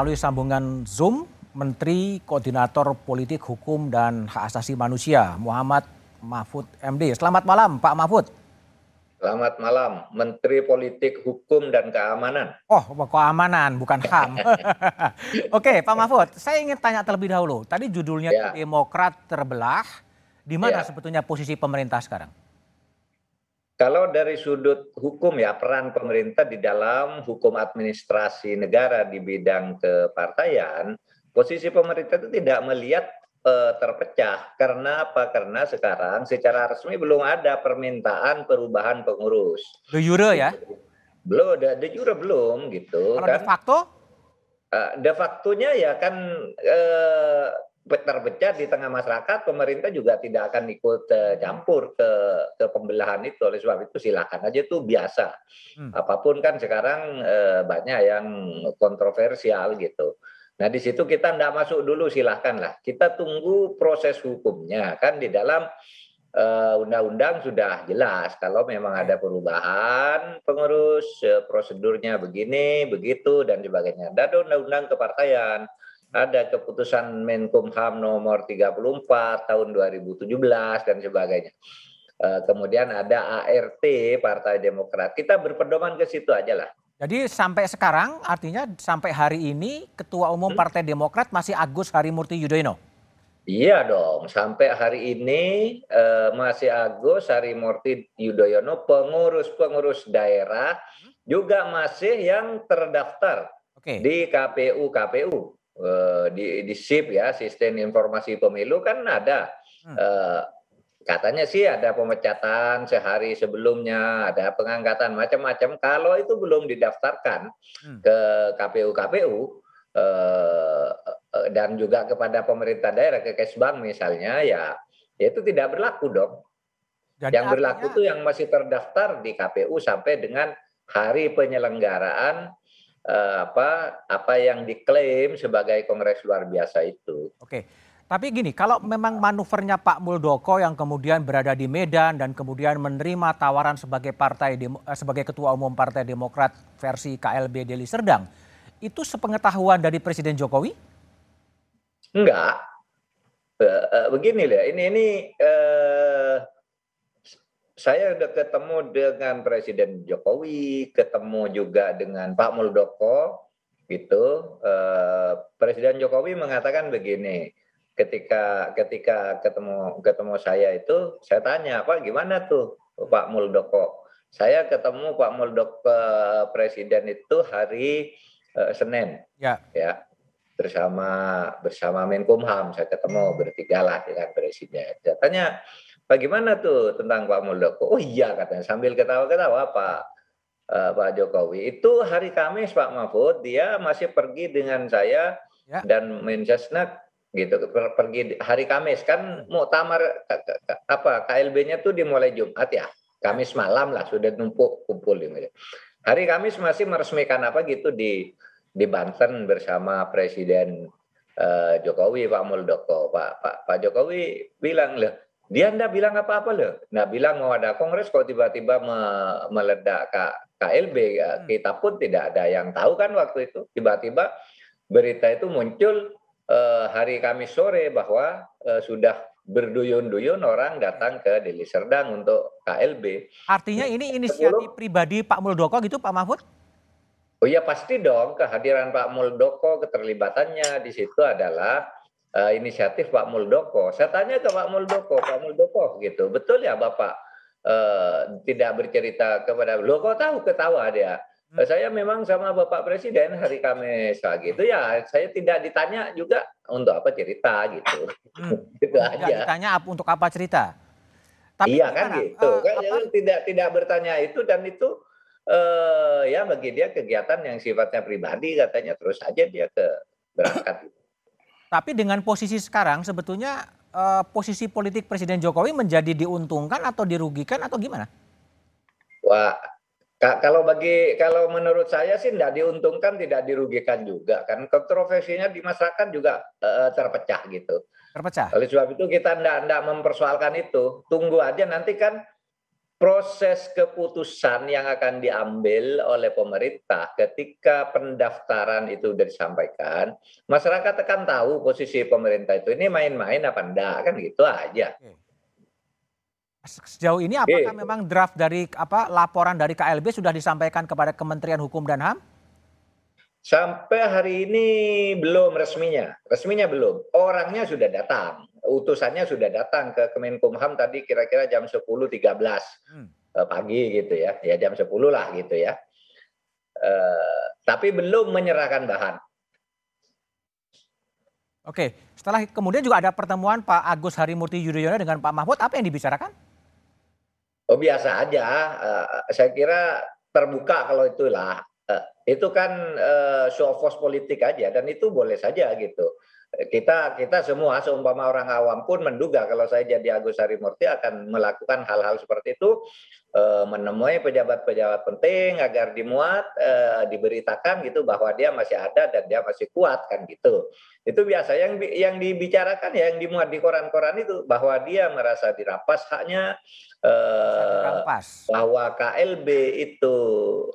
melalui sambungan Zoom Menteri Koordinator Politik Hukum dan Hak Asasi Manusia Muhammad Mahfud MD. Selamat malam Pak Mahfud. Selamat malam, Menteri Politik Hukum dan Keamanan. Oh, keamanan, bukan HAM. Oke, Pak Mahfud, saya ingin tanya terlebih dahulu. Tadi judulnya ya. Demokrat terbelah. Di mana ya. sebetulnya posisi pemerintah sekarang? Kalau dari sudut hukum ya peran pemerintah di dalam hukum administrasi negara di bidang kepartaian, posisi pemerintah itu tidak melihat uh, terpecah. Karena apa? Karena sekarang secara resmi belum ada permintaan perubahan pengurus. De jure ya? Belum, de, de jure belum gitu. Kalau kan? de facto? Uh, de factonya ya kan uh, terpecah di tengah masyarakat, pemerintah juga tidak akan ikut uh, campur ke ke pembelahan itu. Oleh sebab itu silakan aja itu biasa. Hmm. Apa pun kan sekarang uh, banyak yang kontroversial gitu. Nah di situ kita tidak masuk dulu silahkan lah. Kita tunggu proses hukumnya kan di dalam undang-undang uh, sudah jelas kalau memang ada perubahan pengurus uh, prosedurnya begini begitu dan sebagainya. Ada undang-undang kepartaian ada keputusan Menkumham nomor 34 tahun 2017 dan sebagainya. Eh, kemudian ada ART Partai Demokrat. Kita berpedoman ke situ aja lah. Jadi sampai sekarang artinya sampai hari ini Ketua Umum hmm? Partai Demokrat masih Agus Harimurti Yudhoyono? Iya dong, sampai hari ini eh, masih Agus Harimurti Yudhoyono pengurus-pengurus daerah hmm? juga masih yang terdaftar okay. di KPU KPU. Eh, di, di SIP ya sistem informasi pemilu kan ada hmm. uh, katanya sih ada pemecatan sehari sebelumnya ada pengangkatan macam-macam kalau itu belum didaftarkan hmm. ke KPU KPU eh, dan juga kepada pemerintah daerah ke Kesbang misalnya ya, ya itu tidak berlaku dong Jadi yang berlaku itu yang masih terdaftar di KPU sampai dengan hari penyelenggaraan uh, apa apa yang diklaim sebagai kongres luar biasa itu. Oke. Tapi gini, kalau memang manuvernya Pak Muldoko yang kemudian berada di Medan dan kemudian menerima tawaran sebagai partai eh, sebagai ketua umum Partai Demokrat versi KLB Deli Serdang, itu sepengetahuan dari Presiden Jokowi? Enggak. Begini lah, ini ini saya sudah ketemu dengan Presiden Jokowi, ketemu juga dengan Pak Muldoko, gitu. Eh, Presiden Jokowi mengatakan begini, ketika ketika ketemu ketemu saya itu, saya tanya Pak gimana tuh Pak Muldoko? Saya ketemu Pak Muldoko Presiden itu hari uh, Senin, ya. ya bersama bersama Menkumham saya ketemu bertiga lah dengan Presiden. Saya tanya Bagaimana tuh tentang Pak Muldoko? Oh iya katanya sambil ketawa-ketawa Pak uh, Pak Jokowi. Itu hari Kamis Pak Mahfud dia masih pergi dengan saya ya. dan Mensesnek gitu pergi hari Kamis kan muktamar apa KLB-nya tuh dimulai Jumat ya. Kamis malam lah sudah numpuk kumpul ini. Hari Kamis masih meresmikan apa gitu di di Banten bersama Presiden uh, Jokowi Pak Muldoko. Pak Pak Pak Jokowi bilang loh dia tidak bilang apa-apa loh. Nggak bilang mau ada kongres kok tiba-tiba me meledak KLB. Ya. Hmm. Kita pun tidak ada yang tahu kan waktu itu. Tiba-tiba berita itu muncul uh, hari Kamis sore bahwa uh, sudah berduyun-duyun orang datang ke Deli Serdang untuk KLB. Artinya ini inisiatif pribadi Pak Muldoko gitu Pak Mahfud? Oh iya pasti dong kehadiran Pak Muldoko keterlibatannya di situ adalah uh, inisiatif Pak Muldoko. Saya tanya ke Pak Muldoko, Pak Muldoko gitu, betul ya Bapak uh, tidak bercerita kepada lo kok tahu ketawa dia. Hmm. Saya memang sama Bapak Presiden hari Kamis gitu ya. Saya tidak ditanya juga untuk apa cerita gitu. Hmm. gitu tidak aja. Ditanya untuk apa cerita? Tapi iya kan gitu. Uh, kan apa? tidak tidak bertanya itu dan itu uh, ya bagi dia kegiatan yang sifatnya pribadi katanya terus aja dia ke berangkat. Tapi dengan posisi sekarang sebetulnya uh, posisi politik Presiden Jokowi menjadi diuntungkan atau dirugikan atau gimana? Wah, kalau bagi kalau menurut saya sih tidak diuntungkan, tidak dirugikan juga kan kontroversinya di masyarakat juga uh, terpecah gitu. Terpecah. Oleh sebab itu kita tidak tidak mempersoalkan itu. Tunggu aja nanti kan proses keputusan yang akan diambil oleh pemerintah ketika pendaftaran itu sudah disampaikan, masyarakat akan tahu posisi pemerintah itu ini main-main apa enggak kan gitu aja. Sejauh ini apakah gitu. memang draft dari apa laporan dari KLB sudah disampaikan kepada Kementerian Hukum dan HAM? Sampai hari ini belum resminya, resminya belum. Orangnya sudah datang, utusannya sudah datang ke Kemenkumham tadi kira-kira jam 10.13 hmm. Eh, pagi gitu ya, ya jam 10 lah gitu ya. Uh, tapi belum menyerahkan bahan. Oke, setelah kemudian juga ada pertemuan Pak Agus Harimurti Yudhoyono dengan Pak Mahfud, apa yang dibicarakan? Oh biasa aja, uh, saya kira terbuka kalau itulah itu kan uh, show of force politik aja dan itu boleh saja gitu kita kita semua seumpama orang awam pun menduga kalau saya jadi Agus Harimurti akan melakukan hal-hal seperti itu menemui pejabat-pejabat penting agar dimuat uh, diberitakan gitu bahwa dia masih ada dan dia masih kuat kan gitu. Itu biasa yang yang dibicarakan ya yang dimuat di koran-koran itu bahwa dia merasa dirampas haknya uh, bahwa KLB itu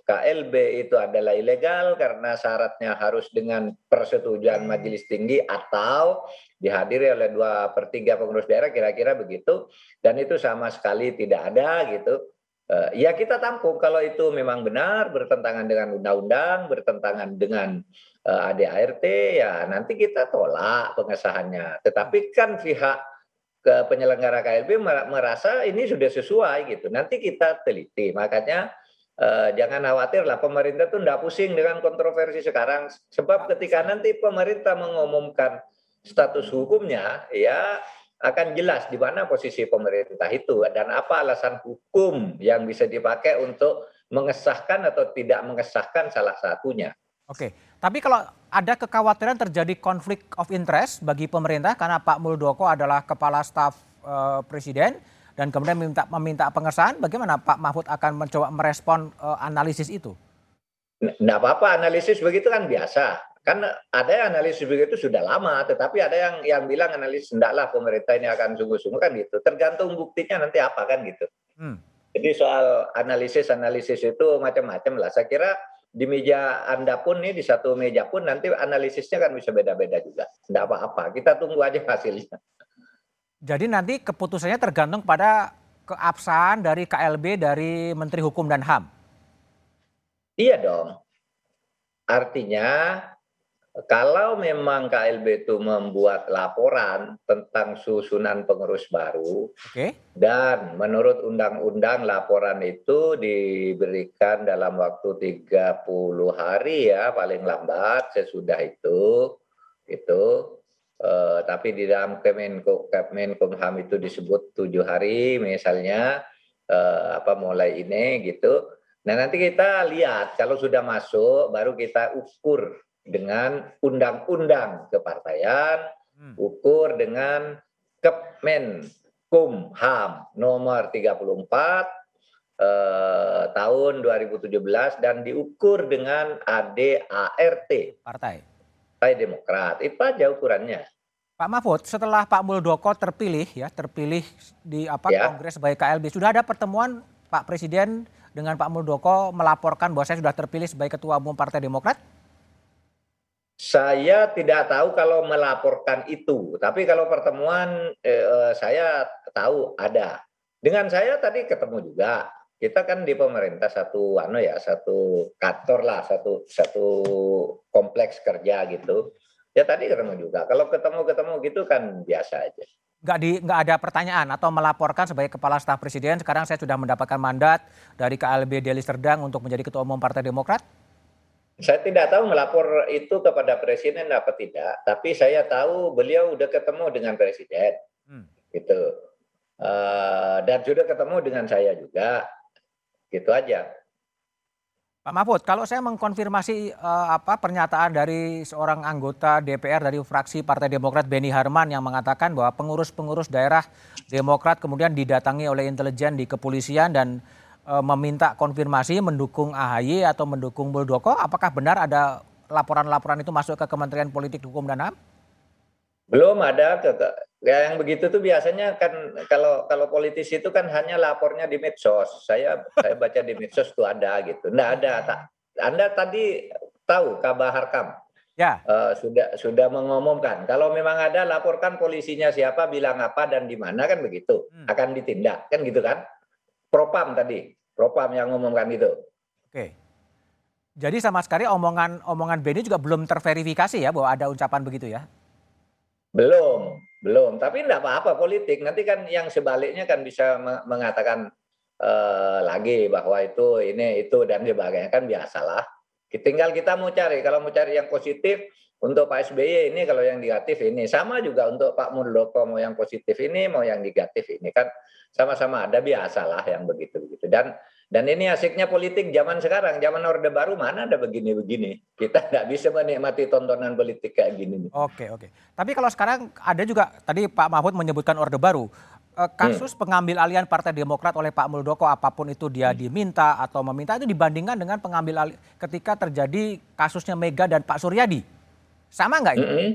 KLB itu adalah ilegal karena syaratnya harus dengan persetujuan majelis tinggi atau dihadiri oleh dua per tiga pengurus daerah kira-kira begitu. Dan itu sama sekali tidak ada gitu uh, ya kita tampung kalau itu memang benar bertentangan dengan undang-undang bertentangan dengan uh, eh, ADART ya nanti kita tolak pengesahannya. Tetapi kan pihak ke penyelenggara KLB merasa ini sudah sesuai gitu. Nanti kita teliti. Makanya uh, jangan khawatir lah pemerintah tuh tidak pusing dengan kontroversi sekarang. Sebab ketika nanti pemerintah mengumumkan status hukumnya ya akan jelas di mana posisi pemerintah itu dan apa alasan hukum yang bisa dipakai untuk mengesahkan atau tidak mengesahkan salah satunya. Oke, tapi kalau ada kekhawatiran terjadi konflik of interest bagi pemerintah karena Pak Muldoko adalah kepala staf uh, presiden dan kemudian meminta meminta pengesahan, bagaimana Pak Mahfud akan mencoba merespon uh, analisis itu? Tidak apa-apa, analisis begitu kan biasa kan ada yang analisis begitu sudah lama, tetapi ada yang yang bilang analisis hendaklah pemerintah ini akan sungguh-sungguh kan gitu. Tergantung buktinya nanti apa kan gitu. Hmm. Jadi soal analisis analisis itu macam-macam lah. Saya kira di meja anda pun nih di satu meja pun nanti analisisnya kan bisa beda-beda juga. Tidak apa-apa. Kita tunggu aja hasilnya. Jadi nanti keputusannya tergantung pada keabsahan dari KLB dari Menteri Hukum dan HAM. Iya dong. Artinya kalau memang KLB itu membuat laporan tentang susunan pengurus baru, okay. dan menurut undang-undang laporan itu diberikan dalam waktu 30 hari ya paling lambat sesudah itu, itu. Uh, tapi di dalam Kemenko, Kemenkumham itu disebut tujuh hari misalnya uh, apa mulai ini gitu. Nah nanti kita lihat kalau sudah masuk baru kita ukur dengan undang-undang kepartaian, hmm. ukur dengan Kemenkumham nomor 34 eh, tahun 2017 dan diukur dengan ADART Partai Partai Demokrat. Itu aja ukurannya. Pak Mahfud, setelah Pak Muldoko terpilih ya, terpilih di apa ya. Kongres sebagai KLB, sudah ada pertemuan Pak Presiden dengan Pak Muldoko melaporkan bahwa saya sudah terpilih sebagai Ketua Umum Partai Demokrat? Saya tidak tahu kalau melaporkan itu, tapi kalau pertemuan eh, saya tahu ada. Dengan saya tadi ketemu juga. Kita kan di pemerintah satu anu ya, satu kantor lah, satu satu kompleks kerja gitu. Ya tadi ketemu juga. Kalau ketemu-ketemu gitu kan biasa aja. Nggak, di, nggak ada pertanyaan atau melaporkan sebagai kepala staf presiden sekarang saya sudah mendapatkan mandat dari KLB Deli Serdang untuk menjadi ketua umum Partai Demokrat? Saya tidak tahu melapor itu kepada presiden apa tidak, tapi saya tahu beliau sudah ketemu dengan presiden, hmm. gitu, uh, dan sudah ketemu dengan saya juga, gitu aja. Pak Mahfud, kalau saya mengkonfirmasi uh, apa pernyataan dari seorang anggota DPR dari fraksi Partai Demokrat Beni Harman yang mengatakan bahwa pengurus-pengurus daerah Demokrat kemudian didatangi oleh intelijen di kepolisian dan meminta konfirmasi mendukung AHY atau mendukung Muldoko. Apakah benar ada laporan-laporan itu masuk ke Kementerian Politik Hukum dan HAM? Belum ada ke, ya yang begitu tuh biasanya kan kalau kalau politisi itu kan hanya lapornya di medsos. Saya saya baca di medsos tuh ada gitu. Nggak ada tak. Anda tadi tahu kabar Harkam Ya. uh, sudah sudah mengumumkan kalau memang ada laporkan polisinya siapa bilang apa dan di mana kan begitu Hmm. akan ditindak kan gitu kan propam tadi. Propam yang ngomongkan itu. Oke. Jadi sama sekali omongan omongan Benny juga belum terverifikasi ya bahwa ada ucapan begitu ya. belum belum. Tapi enggak apa-apa politik. Nanti kan yang sebaliknya kan bisa me- mengatakan eh, lagi bahwa itu ini itu dan sebagainya. Kan biasalah. Tinggal kita mau cari. Kalau mau cari yang positif untuk Pak SBY ini kalau yang negatif ini sama juga untuk Pak Muldoko mau yang positif ini mau yang negatif ini kan sama-sama ada biasalah yang begitu begitu dan dan ini asiknya politik zaman sekarang zaman orde baru mana ada begini-begini kita nggak bisa menikmati tontonan politik kayak gini nih. Oke, oke. Tapi kalau sekarang ada juga tadi Pak Mahfud menyebutkan Orde Baru. Eh, Kasus pengambil alihan Partai Demokrat oleh Pak Muldoko apa pun itu dia diminta atau meminta itu dibandingkan dengan pengambil alih ketika terjadi kasusnya Mega dan Pak Suryadi. Sama nggak itu? Mm-mm.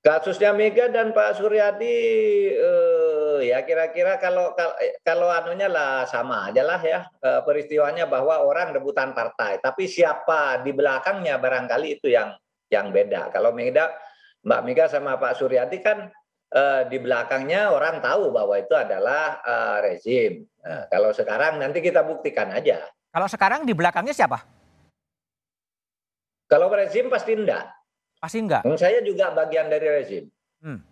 Kasusnya Mega dan Pak Suryadi eh, ya kira-kira kalau kalau, kalau anunya lah sama aja lah ya eh, peristiwanya bahwa orang rebutan partai, tapi siapa di belakangnya barangkali itu yang yang beda. Kalau Mega Mbak Mega sama Pak Suryadi kan eh, di belakangnya orang tahu bahwa itu adalah eh, rezim. Nah, kalau sekarang nanti kita buktikan aja. Kalau sekarang di belakangnya siapa? Kalau rezim pasti enggak. Pasti enggak. Saya juga bagian dari rezim. Hmm.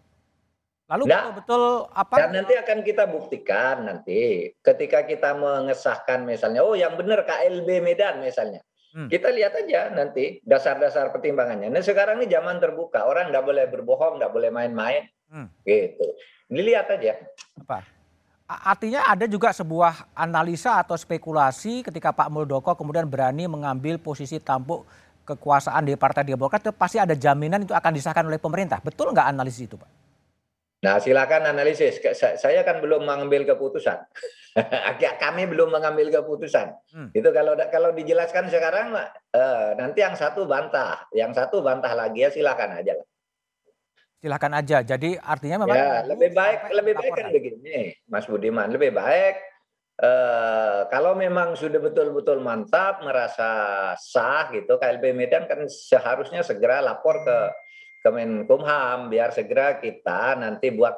Lalu Nggak. betul-betul apa? Dan nanti akan kita buktikan nanti ketika kita mengesahkan misalnya, oh yang benar KLB Medan misalnya. Hmm. Kita lihat aja nanti dasar-dasar pertimbangannya. Nah sekarang ini zaman terbuka, orang nggak boleh berbohong, nggak boleh main-main, Hmm. gitu. Dilihat aja. apa? Artinya ada juga sebuah analisa atau spekulasi ketika Pak Muldoko kemudian berani mengambil posisi tampuk kekuasaan di Partai Demokrat itu pasti ada jaminan itu akan disahkan oleh pemerintah. Betul nggak analisis itu, Pak? Nah silakan analisis. Saya kan belum mengambil keputusan. Kami belum mengambil keputusan. Hmm. Itu kalau kalau dijelaskan sekarang, eh, nanti yang satu bantah, yang satu bantah lagi ya silakan aja. lah. Silahkan aja. Jadi artinya memang Ya, lebih baik lebih baik kan begini, Mas Budiman. Lebih baik eh, kalau memang sudah betul-betul mantap, merasa sah gitu, KLB Medan kan seharusnya segera lapor ke Kemenkumham biar segera kita nanti buat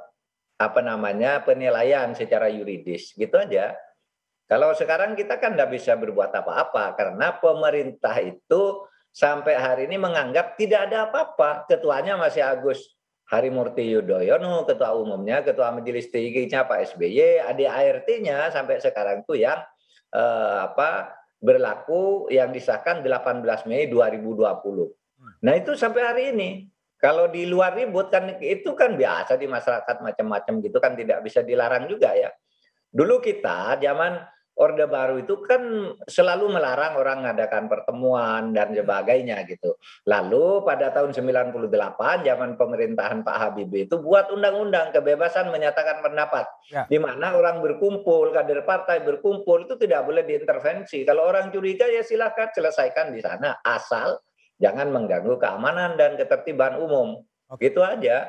apa namanya penilaian secara yuridis gitu aja. Kalau sekarang kita kan nggak bisa berbuat apa-apa karena pemerintah itu sampai hari ini menganggap tidak ada apa-apa. Ketuanya masih Agus Harimurti Yudhoyono, ketua umumnya, ketua majelis tingginya Pak SBY, ADART-nya sampai sekarang itu yang eh, apa berlaku yang disahkan 18 Mei 2020. Nah itu sampai hari ini. Kalau di luar ribut kan itu kan biasa di masyarakat macam-macam gitu kan tidak bisa dilarang juga ya. Dulu kita zaman Orde Baru itu kan selalu melarang orang mengadakan pertemuan dan sebagainya gitu. Lalu pada tahun 98 zaman pemerintahan Pak Habibie itu buat undang-undang kebebasan menyatakan pendapat. Ya. Di mana orang berkumpul, kader partai berkumpul itu tidak boleh diintervensi. Kalau orang curiga ya silakan selesaikan di sana asal jangan mengganggu keamanan dan ketertiban umum. Oke. Gitu aja.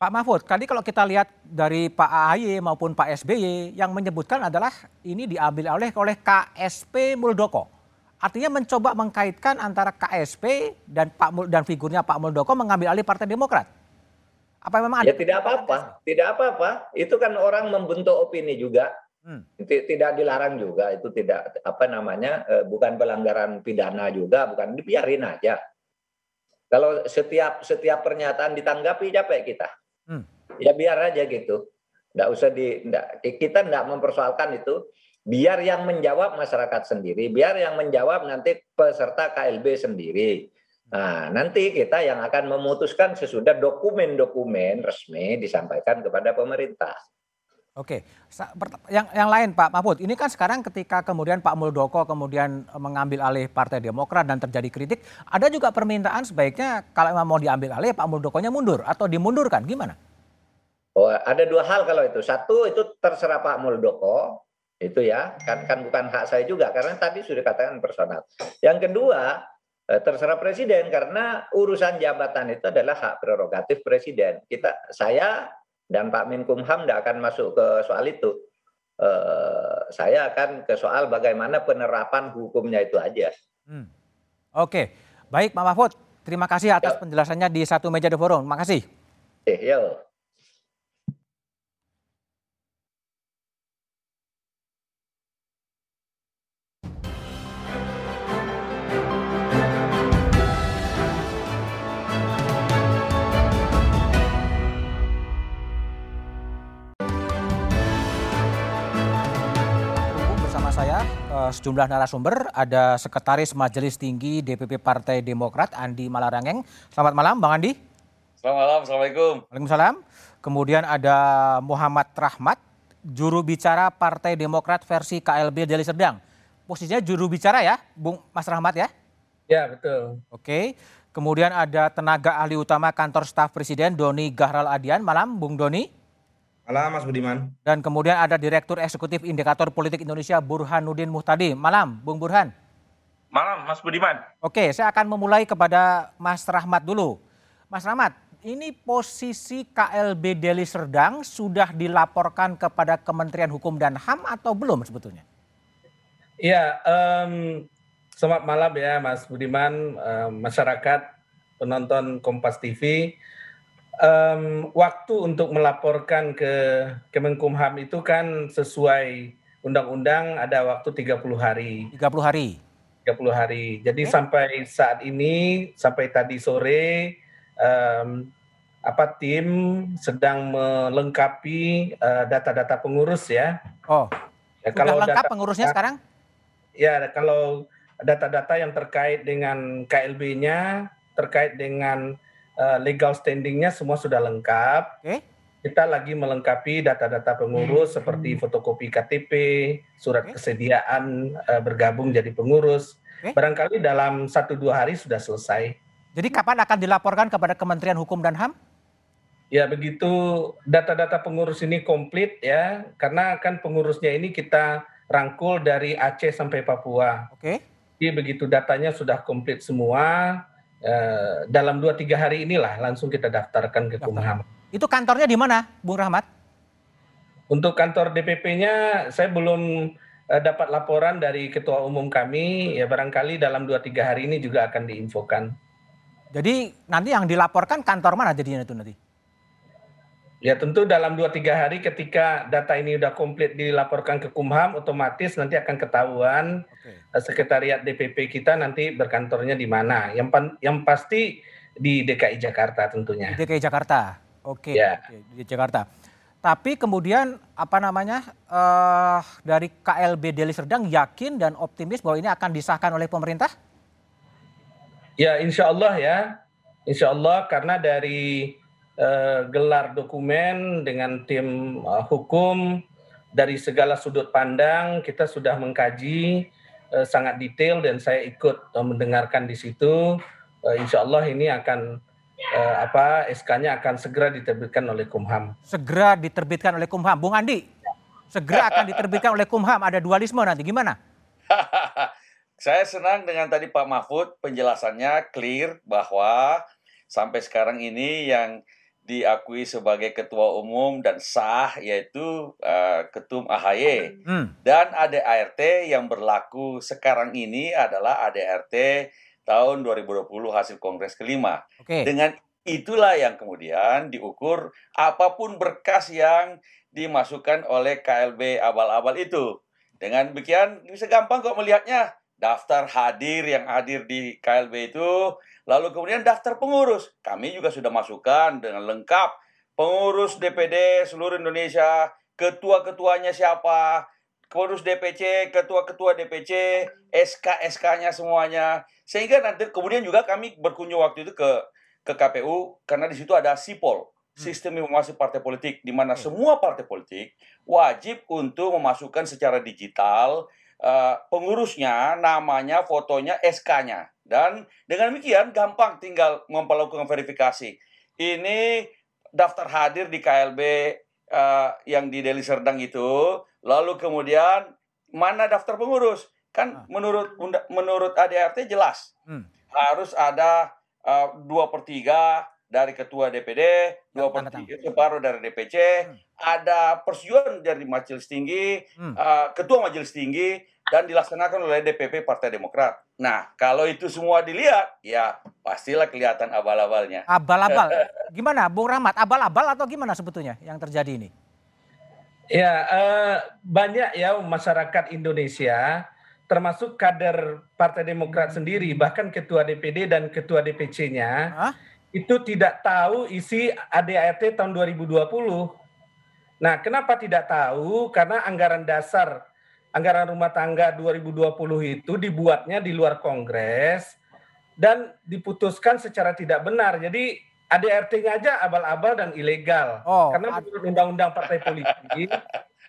Pak Mahfud, tadi kalau kita lihat dari Pak AHY maupun Pak SBY yang menyebutkan adalah ini diambil oleh oleh KSP Muldoko. Artinya mencoba mengkaitkan antara KSP dan Pak Mul- dan figurnya Pak Muldoko mengambil alih Partai Demokrat. Apa memang Ya ada? tidak apa-apa, tidak apa-apa. Itu kan orang membentuk opini juga. Hmm. Ti- Tidak dilarang juga, itu tidak apa namanya, eh, bukan pelanggaran pidana juga, bukan dibiarin aja. Kalau setiap setiap pernyataan ditanggapi capek kita. Ya biar aja gitu. Nggak usah di nggak- kita nggak mempersoalkan itu. Biar yang menjawab masyarakat sendiri, biar yang menjawab nanti peserta KLB sendiri. Nah, nanti kita yang akan memutuskan sesudah dokumen-dokumen resmi disampaikan kepada pemerintah. Oke, yang yang lain Pak Mahfud, ini kan sekarang ketika kemudian Pak Muldoko kemudian eh, mengambil alih Partai Demokrat dan terjadi kritik, ada juga permintaan sebaiknya kalau memang mau diambil alih Pak Muldokonya mundur atau dimundurkan, gimana? Oh, ada dua hal kalau itu. Satu itu terserah Pak Muldoko, itu ya, kan kan bukan hak saya juga karena tadi sudah katakan personal. Yang kedua, Eh, terserah presiden karena urusan jabatan itu adalah hak prerogatif presiden. Kita saya dan Pak Menkumham tidak akan masuk ke soal itu. Uh, saya akan ke soal bagaimana penerapan hukumnya itu aja. Hmm. Oke, baik Pak Mahfud. Terima kasih atas penjelasannya di satu meja The Forum. Terima kasih. Eh, yo. Sejumlah narasumber. Ada Sekretaris Majelis Tinggi DPP Partai Demokrat Andi Malarangeng. Selamat malam Bang Andi. Selamat malam, Assalamualaikum. Waalaikumsalam. Kemudian ada Muhammad Rahmat, juru bicara Partai Demokrat versi KLB Deli Serdang. Posisinya juru bicara ya, Bung Mas Rahmat ya? Ya, betul. Oke. Kemudian ada tenaga ahli utama kantor staf presiden Doni Gahral Adian. Malam, Bung Doni. Malam Mas Budiman. Dan kemudian ada Direktur Eksekutif Indikator Politik Indonesia Burhanuddin Muhtadi. Malam, Bung Burhan. Malam, Mas Budiman. Oke, saya akan memulai kepada Mas Rahmat dulu. Mas Rahmat, ini posisi KLB Deli Serdang sudah dilaporkan kepada Kementerian Hukum dan HAM atau belum sebetulnya? Iya, um, selamat malam ya Mas Budiman, um, masyarakat penonton Kompas TV um, waktu untuk melaporkan ke Kemenkumham itu kan sesuai undang-undang ada waktu 30 hari. 30 hari. 30 hari. Jadi okay. sampai saat ini sampai tadi sore um, apa tim sedang melengkapi uh, data-data pengurus ya. Oh. Ya, kalau lengkap data, pengurusnya sekarang? Ya, kalau data-data yang terkait dengan KLB-nya, terkait dengan Eh, legal standingnya semua sudah lengkap. Okay. Kita lagi melengkapi data-data pengurus hmm. seperti fotokopi KTP, surat okay. kesediaan uh, bergabung jadi pengurus. Okay. Barangkali dalam satu dua hari sudah selesai. Jadi kapan akan dilaporkan kepada Kementerian Hukum dan HAM? Ya begitu data-data pengurus ini komplit ya, karena kan pengurusnya ini kita rangkul dari Aceh sampai Papua. Oke. Okay. Jadi begitu datanya sudah komplit semua, dalam dua tiga hari inilah langsung kita daftarkan ke Kumham. Itu kantornya di mana, Bung Rahmat? Untuk kantor DPP-nya saya belum uh, dapat laporan dari ketua umum kami. Ya barangkali dalam dua tiga hari ini juga akan diinfokan. Jadi nanti yang dilaporkan kantor mana jadinya itu nanti? Ya tentu dalam 2-3 hari ketika data ini sudah komplit dilaporkan ke Kumham, otomatis nanti akan ketahuan okay. Eh, sekretariat DPP kita nanti berkantornya di mana. Yang, pan, yang pasti di DKI Jakarta tentunya. Di DKI Jakarta, oke. Okay. Ya. Okay. Di Jakarta. Tapi kemudian apa namanya uh, dari KLB Deli Serdang yakin dan optimis bahwa ini akan disahkan oleh pemerintah? Ya insya Allah ya, insya Allah karena dari uh, gelar dokumen dengan tim uh, hukum dari segala sudut pandang kita sudah mengkaji uh, sangat detail dan saya ikut mendengarkan di situ insya Allah ini akan apa SK-nya akan segera diterbitkan oleh Kumham. Segera diterbitkan oleh Kumham, Bung Andi. Segera akan diterbitkan oleh Kumham. Ada dualisme nanti gimana? saya senang dengan tadi Pak Mahfud penjelasannya clear bahwa sampai sekarang ini yang diakui sebagai ketua umum dan sah yaitu uh, ketum AHY hmm. dan ADART yang berlaku sekarang ini adalah ADART tahun 2020 hasil kongres kelima. Okay. Dengan itulah yang kemudian diukur apa pun berkas yang dimasukkan oleh KLB abal-abal itu. Dengan demikian bisa gampang kok melihatnya daftar hadir yang hadir di KLB itu Lalu kemudian daftar pengurus. Kami juga sudah masukkan dengan lengkap pengurus DPD seluruh Indonesia, ketua-ketuanya siapa, pengurus DPC, ketua-ketua DPC, SK-SK-nya semuanya. Sehingga nanti kemudian juga kami berkunjung waktu itu ke ke KPU karena di situ ada SIPOL, hmm. sistem informasi partai politik di mana hmm. semua partai politik wajib untuk memasukkan secara digital uh, pengurusnya, namanya, fotonya, SK-nya. Dan dengan demikian gampang tinggal melakukan verifikasi. Ini daftar hadir di KLB uh, eh, yang di Deli Serdang itu, lalu kemudian mana daftar pengurus? Kan ah. menurut menurut ADRT jelas. Hmm. harus ada eh, dua per tiga dari ketua DPD, dua per tiga separuh dari DPC, Hmm. ada persetujuan dari majelis tinggi, Hmm. eh, ketua majelis tinggi, dan dilaksanakan oleh DPP Partai Demokrat. Nah, kalau itu semua dilihat, ya pastilah kelihatan abal-abalnya. Abal-abal. Gimana, Bung Rahmat? Abal-abal atau gimana sebetulnya yang terjadi ini? Ya, eh, banyak ya masyarakat Indonesia, termasuk kader Partai Demokrat sendiri, bahkan ketua DPD dan ketua DPC-nya, itu tidak tahu isi ADART tahun 2020. Nah, kenapa tidak tahu? Karena anggaran dasar, anggaran rumah tangga 2020 itu dibuatnya di luar Kongres dan diputuskan secara tidak benar. Jadi ADART-nya aja abal-abal dan ilegal. Oh, Karena menurut undang-undang partai politik,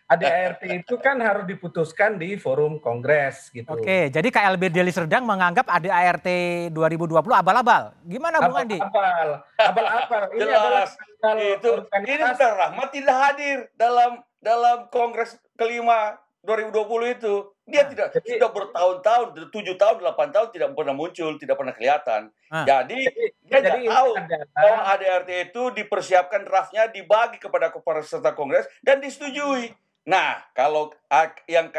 ADART itu kan harus diputuskan di forum Kongres gitu. Oke, jadi KLB Deli Serdang menganggap ADART 2020 abal-abal. Gimana Bung Andi? Abal-abal, abal-abal. Ini adalah Jelas. skandal itu ini Rahmat tidak hadir dalam dalam Kongres kelima 2020 itu. Dia Nah, tidak jadi- sudah bertahun-tahun, tujuh tahun, delapan tahun tidak pernah muncul, tidak pernah kelihatan. Ah. Jadi Jadi, dia jadi tidak tahu bahwa ADRT itu dipersiapkan draftnya dibagi kepada peserta kongres dan disetujui. Nah, kalau yang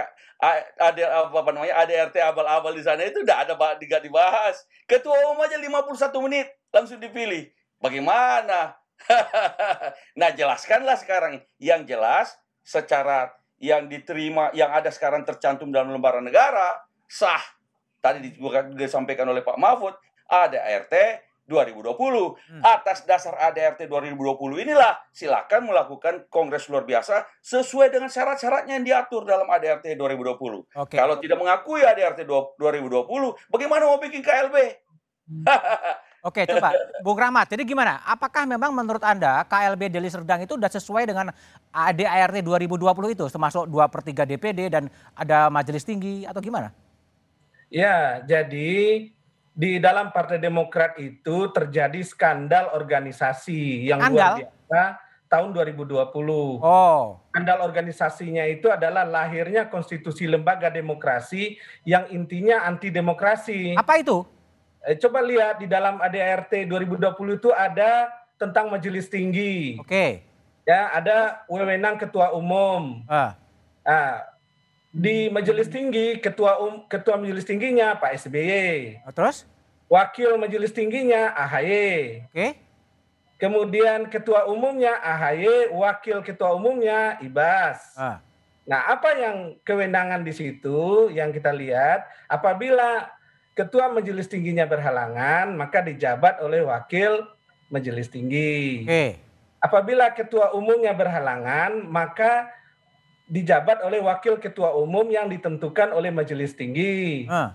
ada apa namanya ADRT abal-abal di sana itu tidak ada tidak dibahas. Ketua umum aja 51 menit langsung dipilih. Bagaimana? nah, jelaskanlah sekarang yang jelas secara yang diterima yang ada sekarang tercantum dalam lembaran negara sah. Tadi disampaikan oleh Pak Mahfud ada ART 2020. Hmm. Atas dasar ADRT 2020 inilah silakan melakukan kongres luar biasa sesuai dengan syarat-syaratnya yang diatur dalam ADRT 2020. Oke. Kalau tidak mengakui ADRT 2020, bagaimana mau bikin KLB? Oke, coba Bung Rahmat. Jadi gimana? Apakah memang menurut Anda KLB Deli Serdang itu sudah sesuai dengan ADART 2020 itu, termasuk 2 per 3 DPD dan ada majelis tinggi atau gimana? Ya, jadi di dalam Partai Demokrat itu terjadi skandal organisasi yang luar Skandal? biasa tahun 2020. Oh, Skandal organisasinya itu adalah lahirnya konstitusi lembaga demokrasi yang intinya anti demokrasi. apa itu? Eh, coba lihat di dalam ADART 2020 itu ada tentang majelis tinggi. Oke. Ya, ada wewenang ketua umum. Ah, Nah, di majelis tinggi ketua um, ketua majelis tingginya Pak SBY. terus? Wakil majelis tingginya AHY. Oke. Kemudian ketua umumnya AHY, wakil ketua umumnya Ibas. Ah, Nah, apa yang kewenangan di situ yang kita lihat apabila ketua majelis tingginya berhalangan, maka dijabat oleh wakil majelis tinggi. Oke. Apabila ketua umumnya berhalangan, maka dijabat oleh wakil ketua umum yang ditentukan oleh majelis tinggi. Ah,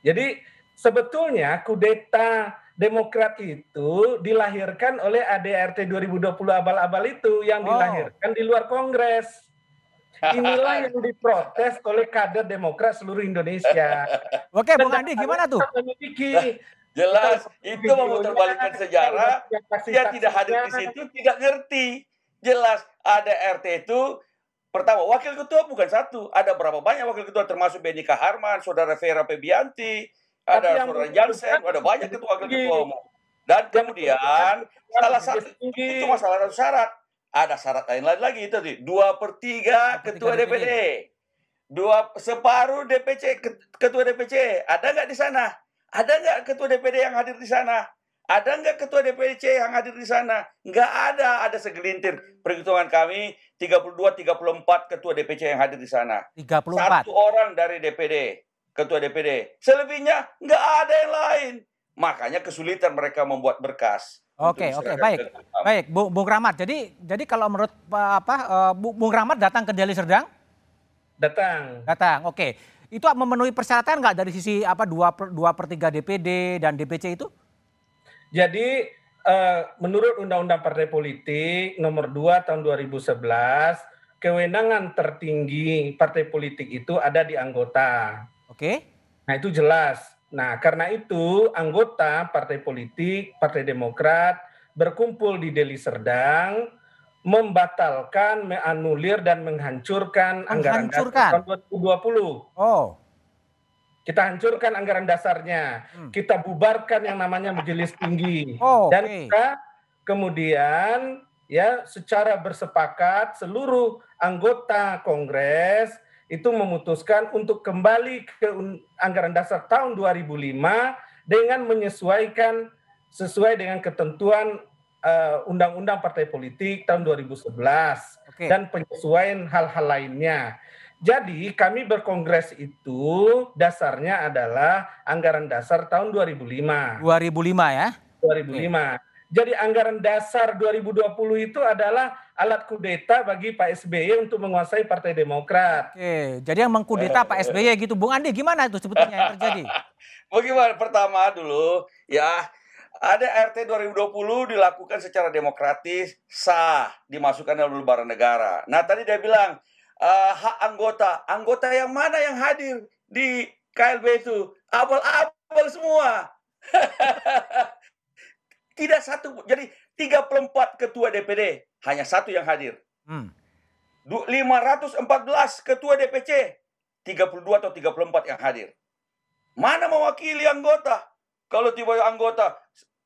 Jadi sebetulnya kudeta Demokrat itu dilahirkan oleh ADRT 2020 abal-abal itu yang Oh. dilahirkan di luar Kongres. Inilah yang diprotes oleh kader Demokrat seluruh Indonesia. Oke, Bung Andi gimana tuh? Memiliki Jelas, itu memutarbalikkan sejarah. Dia tidak hadir di situ, tidak ngerti. Jelas, ada RT itu pertama wakil ketua bukan satu, ada berapa banyak wakil ketua termasuk Benika Harman, saudara Vera Febianti, Tapi ada saudara Jansen, ada banyak ketua wakil ketua umum. Dan kemudian salah satu itu masalah satu syarat. Ada syarat lain lagi itu tadi dua per tiga ketua tiga DPD, dua separuh DPC ket- ketua DPC. Ada nggak di sana? Ada nggak ketua DPD yang hadir di sana? Ada nggak ketua DPC yang hadir di sana? Nggak ada. Ada segelintir. Perhitungan kami 32, 34 ketua DPC yang hadir di sana. 34. Satu orang dari DPD, ketua DPD. Selebihnya nggak ada yang lain. Makanya kesulitan mereka membuat berkas. Oke, oke, baik. Baik, Bung, Bung Rahmat. Jadi jadi kalau menurut eh, apa eh, Bu- Bung Rahmat datang ke Deli Serdang? datang. Datang. Oke. Itu memenuhi persyaratan nggak dari sisi apa 2 per, 2 per 3 DPD dan DPC itu? Jadi eh, menurut Undang-Undang Partai Politik nomor 2 tahun 2011, kewenangan tertinggi partai politik itu ada di anggota. Oke. Nah, itu jelas. Nah, karena itu anggota partai politik, Partai Demokrat berkumpul di Deli Serdang membatalkan, menganulir dan menghancurkan anggaran dasar tahun 2020. Oh, Kita hancurkan anggaran dasarnya. Hmm. Kita bubarkan yang namanya majelis tinggi. Oh, Dan oke. kita kemudian ya secara bersepakat seluruh anggota Kongres itu memutuskan untuk kembali ke anggaran dasar tahun 2005 dengan menyesuaikan sesuai dengan ketentuan eh, Undang-Undang Partai Politik tahun 2011 Oke. dan penyesuaian hal-hal lainnya. Jadi kami berkongres itu dasarnya adalah anggaran dasar tahun 2005. 2005 ya. 2005. Jadi anggaran dasar 2020 itu adalah alat kudeta bagi Pak SBY untuk menguasai Partai Demokrat. Oke, jadi yang mengkudeta Pak SBY gitu. Bung Andi gimana itu sebetulnya yang terjadi? Bagaimana pertama dulu ya ada RT 2020 dilakukan secara demokratis sah dimasukkan dalam lembaran negara. Nah tadi dia bilang eh, hak anggota anggota yang mana yang hadir di KLB itu abal-abal semua. Tidak satu jadi 34 ketua DPD hanya satu yang hadir. Hmm. Du- 514 ketua DPC, 32 atau 34 yang hadir. Mana mewakili anggota? Kalau tiba anggota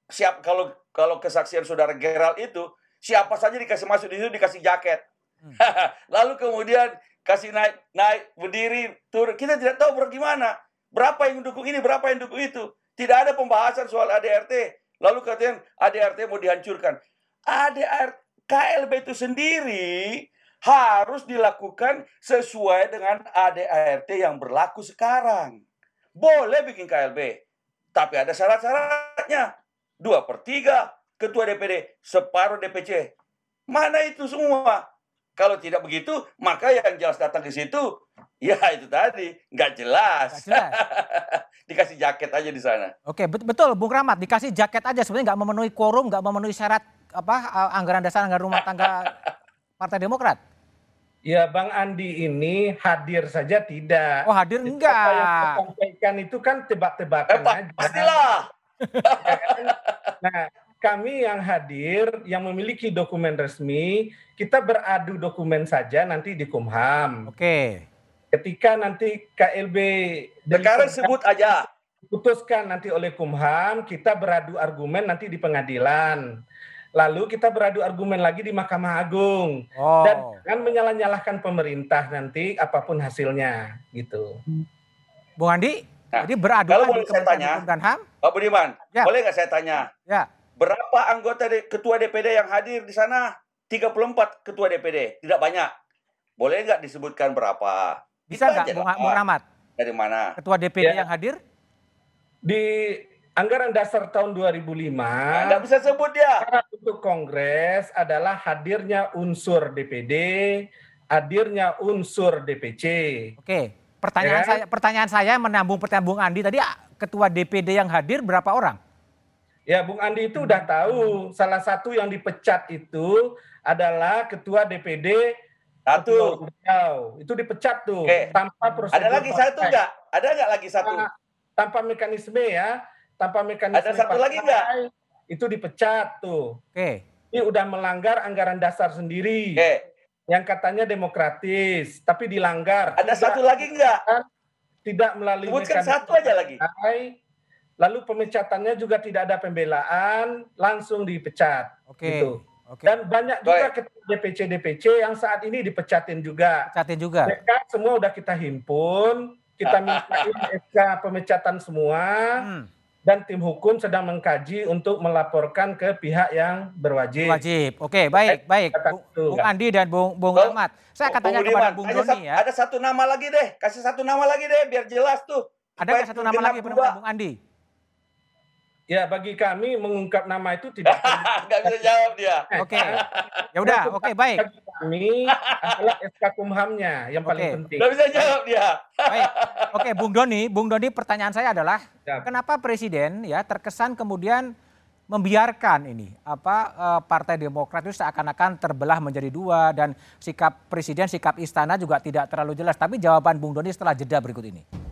siap kalau kalau kesaksian saudara Geral itu siapa saja dikasih masuk di situ dikasih jaket. Hmm. Lalu kemudian kasih naik naik berdiri turun. Kita tidak tahu bagaimana. Berapa yang dukung ini, berapa yang dukung itu. Tidak ada pembahasan soal ADRT. Lalu katanya ADRT mau dihancurkan. ADRT KLB itu sendiri harus dilakukan sesuai dengan ADART yang berlaku sekarang. Boleh bikin KLB, tapi ada syarat-syaratnya. Dua per tiga ketua DPD, separuh DPC. Mana itu semua? Kalau tidak begitu, maka yang jelas datang ke situ, ya itu tadi, nggak jelas. Nggak jelas. Dikasih jaket aja di sana. Oke, bet- betul Bung Rahmat dikasih jaket aja sebenarnya nggak memenuhi quorum, nggak memenuhi syarat apa eh, anggaran dasar anggaran rumah tangga Partai Demokrat. Ya Bang Andi ini hadir saja tidak. Oh hadir Jadi enggak? Apa yang sampaikan itu kan Eh, tebak-tebakan pa- aja. pastilah. Ya kan? Nah, kami yang hadir, yang memiliki dokumen resmi, kita beradu dokumen saja nanti di Kumham. Oke. Ketika nanti KLB Sekarang sebut aja. diputuskan nanti oleh Kumham, kita beradu argumen nanti di pengadilan. Lalu kita beradu argumen lagi di Mahkamah Agung. Oh. Dan jangan menyalah-nyalahkan pemerintah nanti apa pun hasilnya gitu. Bung Andi, Nah, jadi beradu kalau kan boleh di saya tanya. Hukum dan HAM? Pak Budiman, Ya. boleh nggak saya tanya? Ya. Berapa anggota D- ketua DPD yang hadir di sana? 34 ketua DPD, tidak banyak. Boleh nggak disebutkan berapa? Bisa nggak Bung, Rahmat? Dari mana? Ketua DPD Ya. yang hadir? Di anggaran dasar tahun 2005 Nah, nggak bisa sebut dia. syarat untuk Kongres adalah hadirnya unsur DPD, hadirnya unsur DPC. Oke. Pertanyaan Ya kan? saya pertanyaan saya menambung pertanyaan Bung Andi tadi ah, ketua DPD yang hadir berapa orang? Ya, Bung Andi itu udah tahu salah satu yang dipecat itu adalah ketua DPD Satu. Itu dipecat tuh Oke. tanpa prosedur. Ada lagi satu partai. nggak? Ada nggak lagi satu? Tanpa, tanpa mekanisme ya, tanpa mekanisme. Ada satu lagi nggak? Itu dipecat tuh. Oke. Ini udah melanggar anggaran dasar sendiri Oke, yang katanya demokratis, tapi dilanggar. ada Tidak- satu lagi nggak? Tidak melalui Sebutkan mekanisme satu aja lagi. partai. Lalu pemecatannya juga tidak ada pembelaan, langsung dipecat. Oke. Gitu. Oke. Dan banyak juga ketua DPC DPC yang saat ini dipecatin juga. Catin juga. Mereka semua udah kita himpun, kita mintain SK pemecatan semua, Hmm, dan tim hukum sedang mengkaji untuk melaporkan ke pihak yang berwajib. wajib. Oke, baik, baik. Kata Bung. Bung Andi dan Bung Bung Bung- Rahmat. Saya akan Bung tanya kepada Bung Doni ya. Ada satu nama lagi deh, kasih satu nama lagi deh, biar jelas tuh. Ada satu nama lagi Bung Andi? Ya bagi kami mengungkap nama itu tidak. Nggak bisa jawab dia. Oke. Ya udah, oke baik. Bagi kami adalah SK Kumhamnya yang paling Oke. penting. Nggak bisa jawab dia. Baik. Oke, Bung Doni, Bung Doni pertanyaan saya adalah Ya. kenapa presiden ya terkesan kemudian membiarkan ini apa eh, Partai Demokrat itu seakan-akan terbelah menjadi dua dan sikap presiden, sikap istana juga tidak terlalu jelas. Tapi jawaban Bung Doni setelah jeda berikut ini.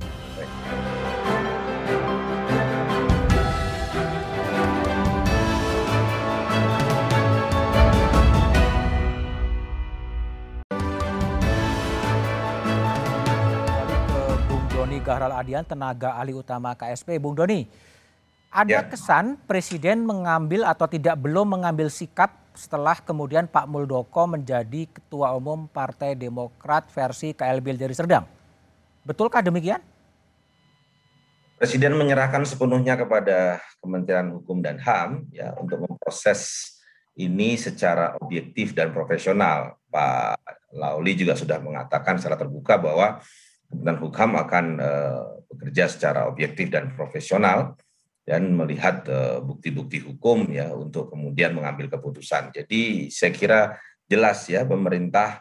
Gahral Adian, tenaga ahli utama KSP. Bung Doni, ada Ya. kesan Presiden mengambil atau tidak belum mengambil sikap setelah kemudian Pak Muldoko menjadi Ketua Umum Partai Demokrat versi KLB dari Serdang. Betulkah demikian? Presiden menyerahkan sepenuhnya kepada Kementerian Hukum dan HAM ya untuk memproses ini secara objektif dan profesional. Pak Lauli juga sudah mengatakan secara terbuka bahwa Kementerian Hukum akan eh, bekerja secara objektif dan profesional dan melihat eh, bukti-bukti hukum ya untuk kemudian mengambil keputusan. Jadi saya kira jelas ya pemerintah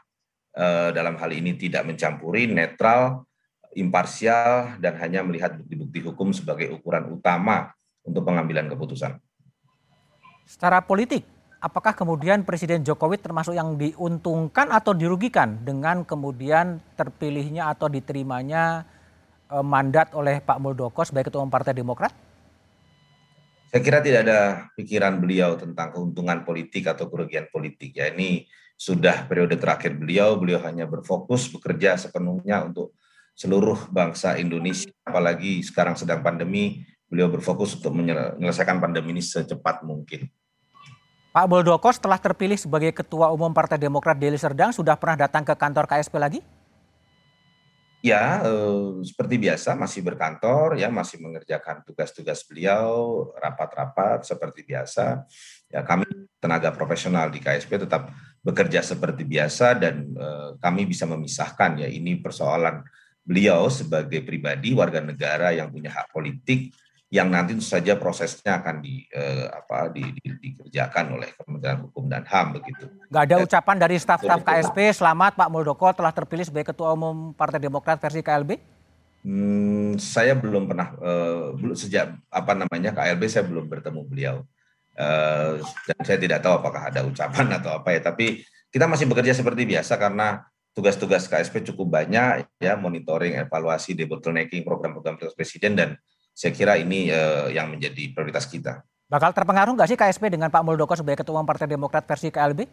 eh, dalam hal ini tidak mencampuri, netral, imparsial dan hanya melihat bukti-bukti hukum sebagai ukuran utama untuk pengambilan keputusan. Secara politik, apakah kemudian Presiden Jokowi termasuk yang diuntungkan atau dirugikan dengan kemudian terpilihnya atau diterimanya eh, mandat oleh Pak Muldoko sebagai Ketua Umum Partai Demokrat? Saya kira tidak ada pikiran beliau tentang keuntungan politik atau kerugian politik. Ya ini sudah periode terakhir beliau, beliau hanya berfokus bekerja sepenuhnya untuk seluruh bangsa Indonesia. Apalagi sekarang sedang pandemi, beliau berfokus untuk menyelesaikan pandemi ini secepat mungkin. Pak Muldoko setelah terpilih sebagai Ketua Umum Partai Demokrat Deli Serdang sudah pernah datang ke kantor KSP lagi? Ya, eh, seperti biasa masih berkantor, ya masih mengerjakan tugas-tugas beliau, rapat-rapat seperti biasa. Ya, kami tenaga profesional di KSP tetap bekerja seperti biasa dan eh, kami bisa memisahkan ya ini persoalan beliau sebagai pribadi warga negara yang punya hak politik yang nanti tentu saja prosesnya akan di eh, apa di, di- dikerjakan oleh Kementerian Hukum dan HAM begitu. Nggak ada Ya. ucapan dari staf-staf. KSP selamat Pak Muldoko telah terpilih sebagai Ketua Umum Partai Demokrat versi KLB? Hmm, saya belum pernah eh, belum sejak apa namanya KLB saya belum bertemu beliau Eh, dan saya tidak tahu apakah ada ucapan atau apa ya. Tapi kita masih bekerja seperti biasa karena tugas-tugas KSP cukup banyak ya monitoring, evaluasi, debottlenecking program-program presiden dan saya kira ini eh, yang menjadi prioritas kita. Bakal terpengaruh nggak sih KSP dengan Pak Muldoko sebagai Ketua Umum Partai Demokrat versi KLB?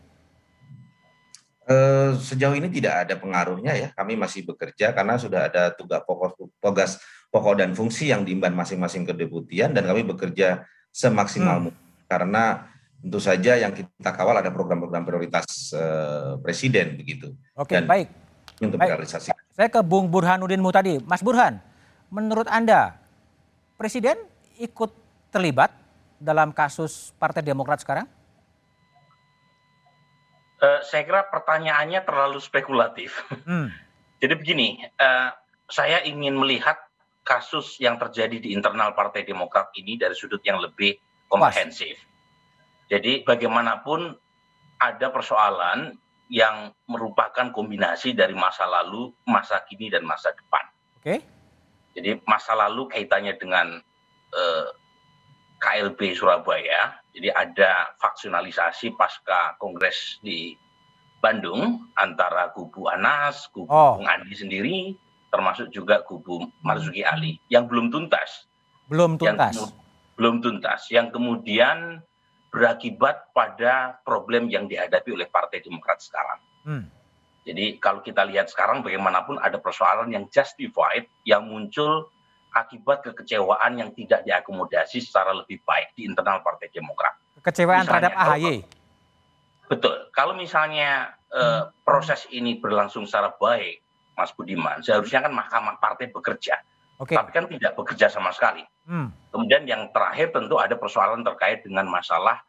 Eh, sejauh ini tidak ada pengaruhnya ya. Kami masih bekerja karena sudah ada tugas pokok tugas pokok dan fungsi yang diemban masing-masing kedeputian dan kami bekerja semaksimal Hmm. mungkin karena tentu saja yang kita kawal ada program-program prioritas eh, presiden begitu Oke, Dan- baik. Untuk Baik. realisasi. Saya ke Bung Burhanuddin Mutadi. Mas Burhan, menurut Anda, Presiden ikut terlibat dalam kasus Partai Demokrat sekarang? Eh, saya kira pertanyaannya terlalu spekulatif. Hmm. Jadi begini, eh, saya ingin melihat kasus yang terjadi di internal Partai Demokrat ini dari sudut yang lebih komprehensif. Jadi bagaimanapun ada persoalan yang merupakan kombinasi dari masa lalu, masa kini, dan masa depan. Oke, Jadi masa lalu kaitannya dengan eh, KLB Surabaya. Jadi ada faksionalisasi pasca Kongres di Bandung antara kubu Anas, kubu Oh. Bung Andi sendiri, termasuk juga kubu Marzuki Ali yang belum tuntas. belum Yang tuntas. kemu- belum tuntas. Yang kemudian berakibat pada problem yang dihadapi oleh Partai Demokrat sekarang. Hmm. Jadi kalau kita lihat sekarang bagaimanapun ada persoalan yang justified yang muncul akibat kekecewaan yang tidak diakomodasi secara lebih baik di internal Partai Demokrat. Kekecewaan Misalnya, terhadap AHY. Betul. Kalau misalnya eh, proses ini berlangsung secara baik, Mas Budiman, seharusnya kan Mahkamah Partai bekerja, Oke. tapi kan tidak bekerja sama sekali. Hmm. Kemudian yang terakhir tentu ada persoalan terkait dengan masalah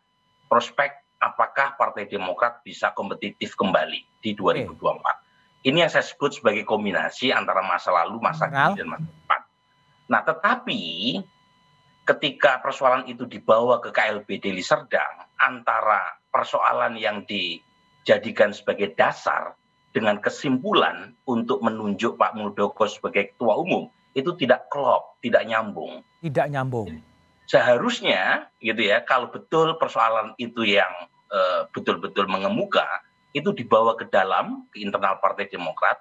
prospek apakah Partai Demokrat bisa kompetitif kembali di 2024. Ini yang saya sebut sebagai kombinasi antara masa lalu, masa kini, dan masa depan. Nah, tetapi ketika persoalan itu dibawa ke KLB Deli Serdang, antara persoalan yang dijadikan sebagai dasar dengan kesimpulan untuk menunjuk Pak Muldoko sebagai ketua umum, itu tidak klop, tidak nyambung Tidak nyambung. Seharusnya gitu ya kalau betul persoalan itu yang eh, betul-betul mengemuka itu dibawa ke dalam ke internal Partai Demokrat.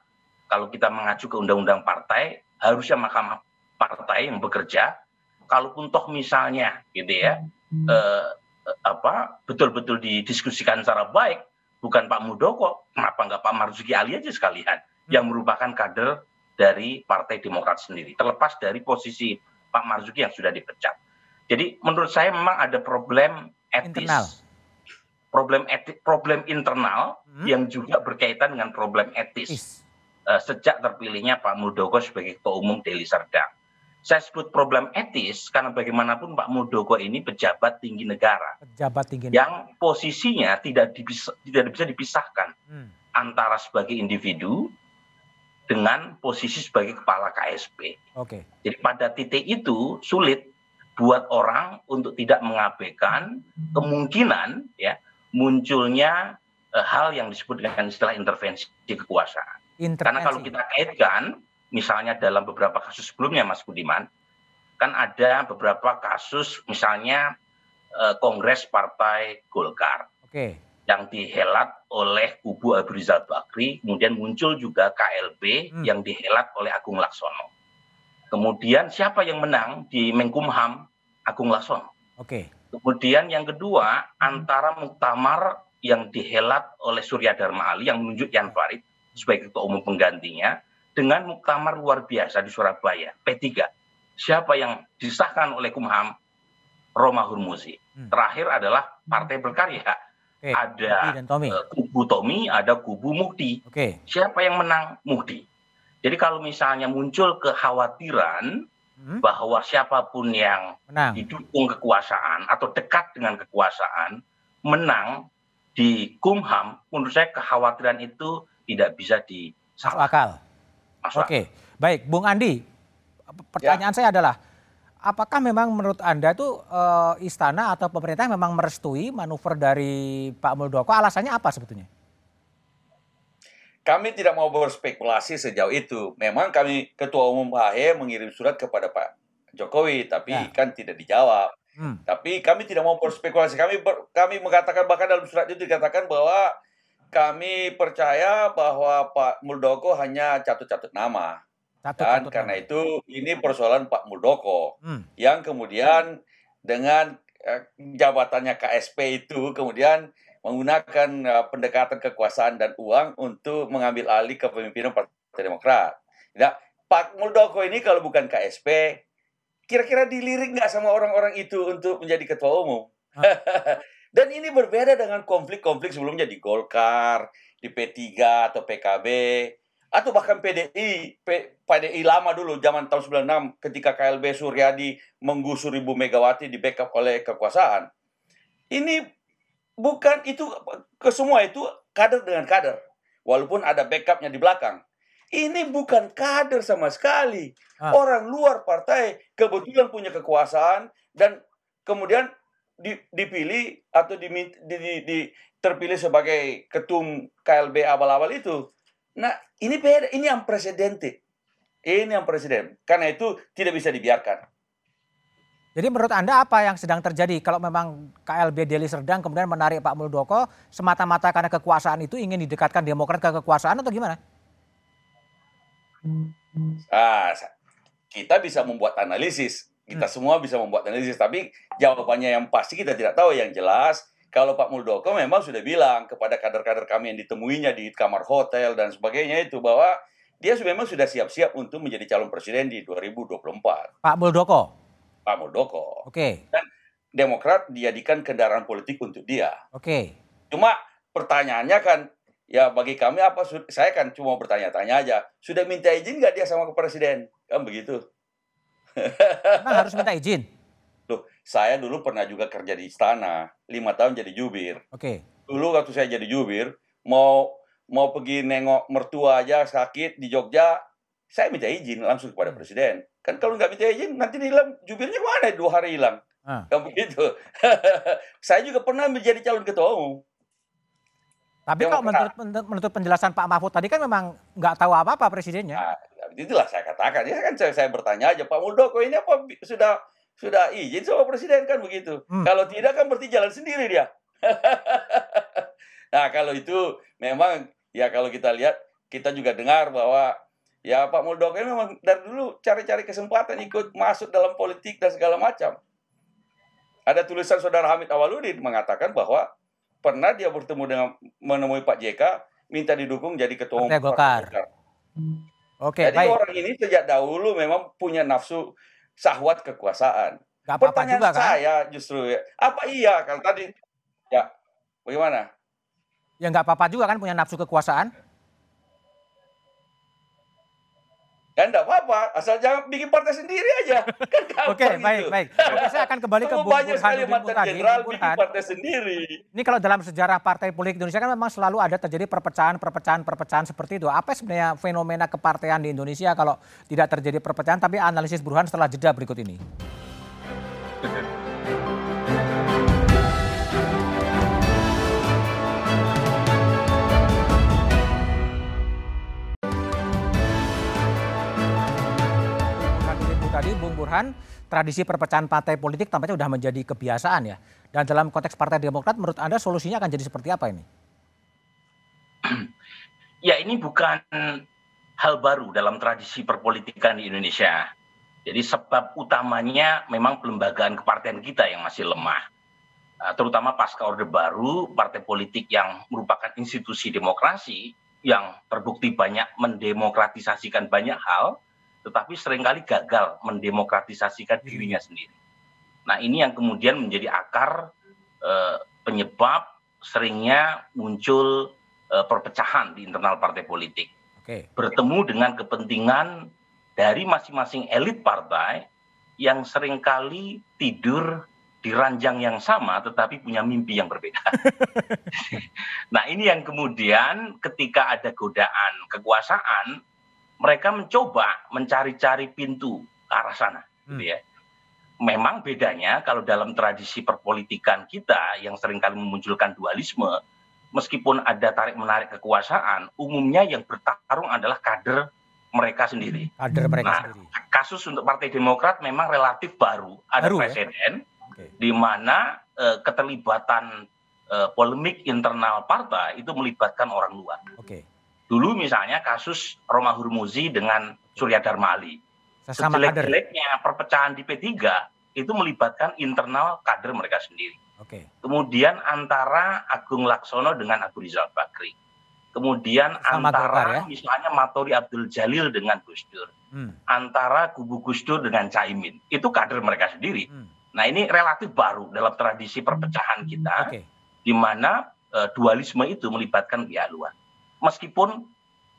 Kalau kita mengacu ke undang-undang partai harusnya Mahkamah Partai yang bekerja kalaupun toh misalnya gitu ya eh, eh, apa betul-betul didiskusikan secara baik bukan Pak Muldoko kenapa nggak Pak Marzuki Ali aja sekalian yang merupakan kader dari Partai Demokrat sendiri, terlepas dari posisi Pak Marzuki yang sudah dipecat. Jadi menurut saya memang ada problem etis, Internal. problem etik, problem internal Hmm. yang juga berkaitan dengan problem etis Is. eh, sejak terpilihnya Pak Muldoko sebagai Ketua Umum Deli Serdang. Saya sebut problem etis karena bagaimanapun Pak Muldoko ini pejabat tinggi negara Pejabat tinggi. yang posisinya tidak dipis- tidak bisa dipisahkan Hmm. antara sebagai individu dengan posisi sebagai kepala KSP. Oke. Jadi pada titik itu sulit buat orang untuk tidak mengabaikan kemungkinan ya munculnya eh, hal yang disebut dengan istilah intervensi kekuasaan. Karena kalau Intervensi. kita kaitkan, misalnya dalam beberapa kasus sebelumnya, Mas Budiman, kan ada beberapa kasus, misalnya eh, Kongres Partai Golkar Oke. yang dihelat oleh kubu Abu Rizal Bakri, kemudian muncul juga KLB Hmm. yang dihelat oleh Agung Laksono. Kemudian siapa yang menang di Menkumham? Agung Laksono. Oke. Kemudian yang kedua, antara muktamar yang dihelat oleh Surya Dharma Ali yang menunjuk Yan Farid sebagai ketua umum penggantinya dengan muktamar luar biasa di Surabaya, P3. Siapa yang disahkan oleh Kumham? Roma Hurmuzi. Hmm. Terakhir adalah Partai Berkarya. Oke. Ada Mukti dan Tommy. eh, kubu Tommy, ada kubu Mukti. Oke. Siapa yang menang? Mukti. Jadi kalau misalnya muncul kekhawatiran Hmm. bahwa siapa pun yang Menang. didukung kekuasaan atau dekat dengan kekuasaan menang di Kumham, menurut saya kekhawatiran itu tidak bisa Masuk disalah. akal. Masuk Oke. Baik, Bung Andi. Pertanyaan saya adalah apakah memang menurut Anda itu eh, istana atau pemerintah memang merestui manuver dari Pak Muldoko? Alasannya apa sebetulnya? Kami tidak mau berspekulasi sejauh itu. Memang kami Ketua Umum AHY mengirim surat kepada Pak Jokowi, tapi Ya. kan tidak dijawab. Hmm. Tapi kami tidak mau berspekulasi. Kami ber- kami mengatakan bahkan dalam surat itu dikatakan bahwa kami percaya bahwa Pak Muldoko hanya catut-catut nama. Satu Dan catut karena nama. itu ini persoalan Pak Muldoko Hmm. yang kemudian dengan eh, jabatannya KSP itu kemudian menggunakan eh, pendekatan kekuasaan dan uang untuk mengambil alih kepemimpinan Partai Demokrat. Nah, Pak Muldoko ini kalau bukan KSP, kira-kira dilirik nggak sama orang-orang itu untuk menjadi ketua umum? dan ini berbeda dengan konflik-konflik sebelumnya di Golkar, di P3 atau PKB, atau bahkan PDI, P- PDI lama dulu zaman tahun 96 ketika KLB Suryadi menggusur Ibu Megawati di backup oleh kekuasaan. Ini bukan itu ke semua itu kader dengan kader. Walaupun ada backupnya di belakang. Ini bukan kader sama sekali. Ah. Orang luar partai kebetulan punya kekuasaan dan kemudian di- dipilih atau dimin- di, di, di- terpilih sebagai ketum KLB abal-abal itu. Nah, ini beda, ini yang presiden. Ini yang presiden. Karena itu tidak bisa dibiarkan. Jadi menurut Anda apa yang sedang terjadi kalau memang KLB Deli Serdang kemudian menarik Pak Muldoko semata-mata karena kekuasaan itu ingin didekatkan Demokrat ke kekuasaan atau gimana? Ah, kita bisa membuat analisis. Kita semua bisa membuat analisis, tapi jawabannya yang pasti kita tidak tahu. Yang jelas, kalau Pak Muldoko memang sudah bilang kepada kader-kader kami yang ditemuinya di kamar hotel dan sebagainya itu bahwa dia sudah- memang sudah siap-siap untuk menjadi calon presiden di 2024. Pak Muldoko. Pak Muldoko. Oke. Demokrat dijadikan kendaraan politik untuk dia. Oke. Cuma pertanyaannya kan, ya bagi kami apa? Saya kan cuma bertanya-tanya aja. Sudah minta izin nggak dia sama ke presiden? Kan begitu. Memang harus minta izin. Loh, saya dulu pernah juga kerja di istana, lima tahun jadi jubir. Oke. Dulu waktu saya jadi jubir, mau mau pergi nengok mertua aja sakit di Jogja, saya minta izin langsung kepada presiden. Kan kalau nggak minta izin, nanti hilang jubirnya mana dua hari hilang. Ah. Kan begitu. saya juga pernah menjadi calon ketua umum. Tapi kalau menurut, menurut, penjelasan Pak Mahfud tadi kan memang nggak tahu apa-apa presidennya. Nah, itulah saya katakan. Ya kan saya, saya bertanya aja, Pak Muldoko ini apa sudah sudah izin sama presiden kan begitu. Hmm. Kalau tidak kan berarti jalan sendiri dia. nah, kalau itu memang ya kalau kita lihat kita juga dengar bahwa ya Pak Muldoko ini memang dari dulu cari-cari kesempatan ikut masuk dalam politik dan segala macam. Ada tulisan saudara Hamid Awaludin mengatakan bahwa pernah dia bertemu dengan menemui Pak JK minta didukung jadi ketua umum Golkar. Oke, Jadi baik. orang ini sejak dahulu memang punya nafsu syahwat kekuasaan. Gak apa-apa Pertanyaan juga kan? saya justru ya, apa iya kalau tadi ya bagaimana? Ya nggak apa-apa juga kan punya nafsu kekuasaan? Ya enggak apa-apa, asal jangan bikin partai sendiri aja. Kan Oke, gitu. baik, baik. Oke, saya akan kembali ke Bung banyak sekali mantan jenderal bikin partai sendiri. ini kalau dalam sejarah partai politik Indonesia kan memang selalu ada terjadi perpecahan, perpecahan, perpecahan seperti itu. Apa sebenarnya fenomena kepartean di Indonesia kalau tidak terjadi perpecahan? Tapi analisis Burhan setelah jeda berikut ini. Burhan, tradisi perpecahan partai politik tampaknya sudah menjadi kebiasaan ya. Dan dalam konteks Partai Demokrat, menurut Anda solusinya akan jadi seperti apa ini? Ya ini bukan hal baru dalam tradisi perpolitikan di Indonesia. Jadi sebab utamanya memang pelembagaan kepartian kita yang masih lemah. Uh, Terutama pasca Orde Baru, partai politik yang merupakan institusi demokrasi yang terbukti banyak mendemokratisasikan banyak hal, tetapi sering kali gagal mendemokratisasikan dirinya sendiri. Nah ini yang kemudian menjadi akar eh, penyebab seringnya muncul eh, perpecahan di internal partai politik. Oke, Bertemu dengan kepentingan dari masing-masing elit partai yang sering kali tidur di ranjang yang sama tetapi punya mimpi yang berbeda. nah ini yang kemudian ketika ada godaan kekuasaan, mereka mencoba mencari-cari pintu ke arah sana. Gitu ya. Memang bedanya kalau dalam tradisi perpolitikan kita yang sering kali memunculkan dualisme, meskipun ada tarik-menarik kekuasaan, umumnya yang bertarung adalah kader mereka sendiri. kader mereka Nah, sendiri. Kasus untuk Partai Demokrat memang relatif baru. Ada Baru ya? presiden Oke. di mana eh, keterlibatan eh, polemik internal partai itu melibatkan orang luar. Oke, Dulu misalnya kasus Roma Hurmuzi dengan Surya Dharma Ali. sesama kader. Sejelek-jeleknya perpecahan di P3 itu melibatkan internal kader mereka sendiri. Oke, Kemudian antara Agung Laksono dengan Abu Rizal Bakri. Kemudian Sama antara Golkar ya? misalnya Matori Abdul Jalil dengan Gus Dur. hmm. Antara kubu Gus Dur dengan Caimin. Itu kader mereka sendiri. Hmm. Nah ini relatif baru dalam tradisi perpecahan kita. oke, Di mana eh, dualisme itu melibatkan pihak luar. Meskipun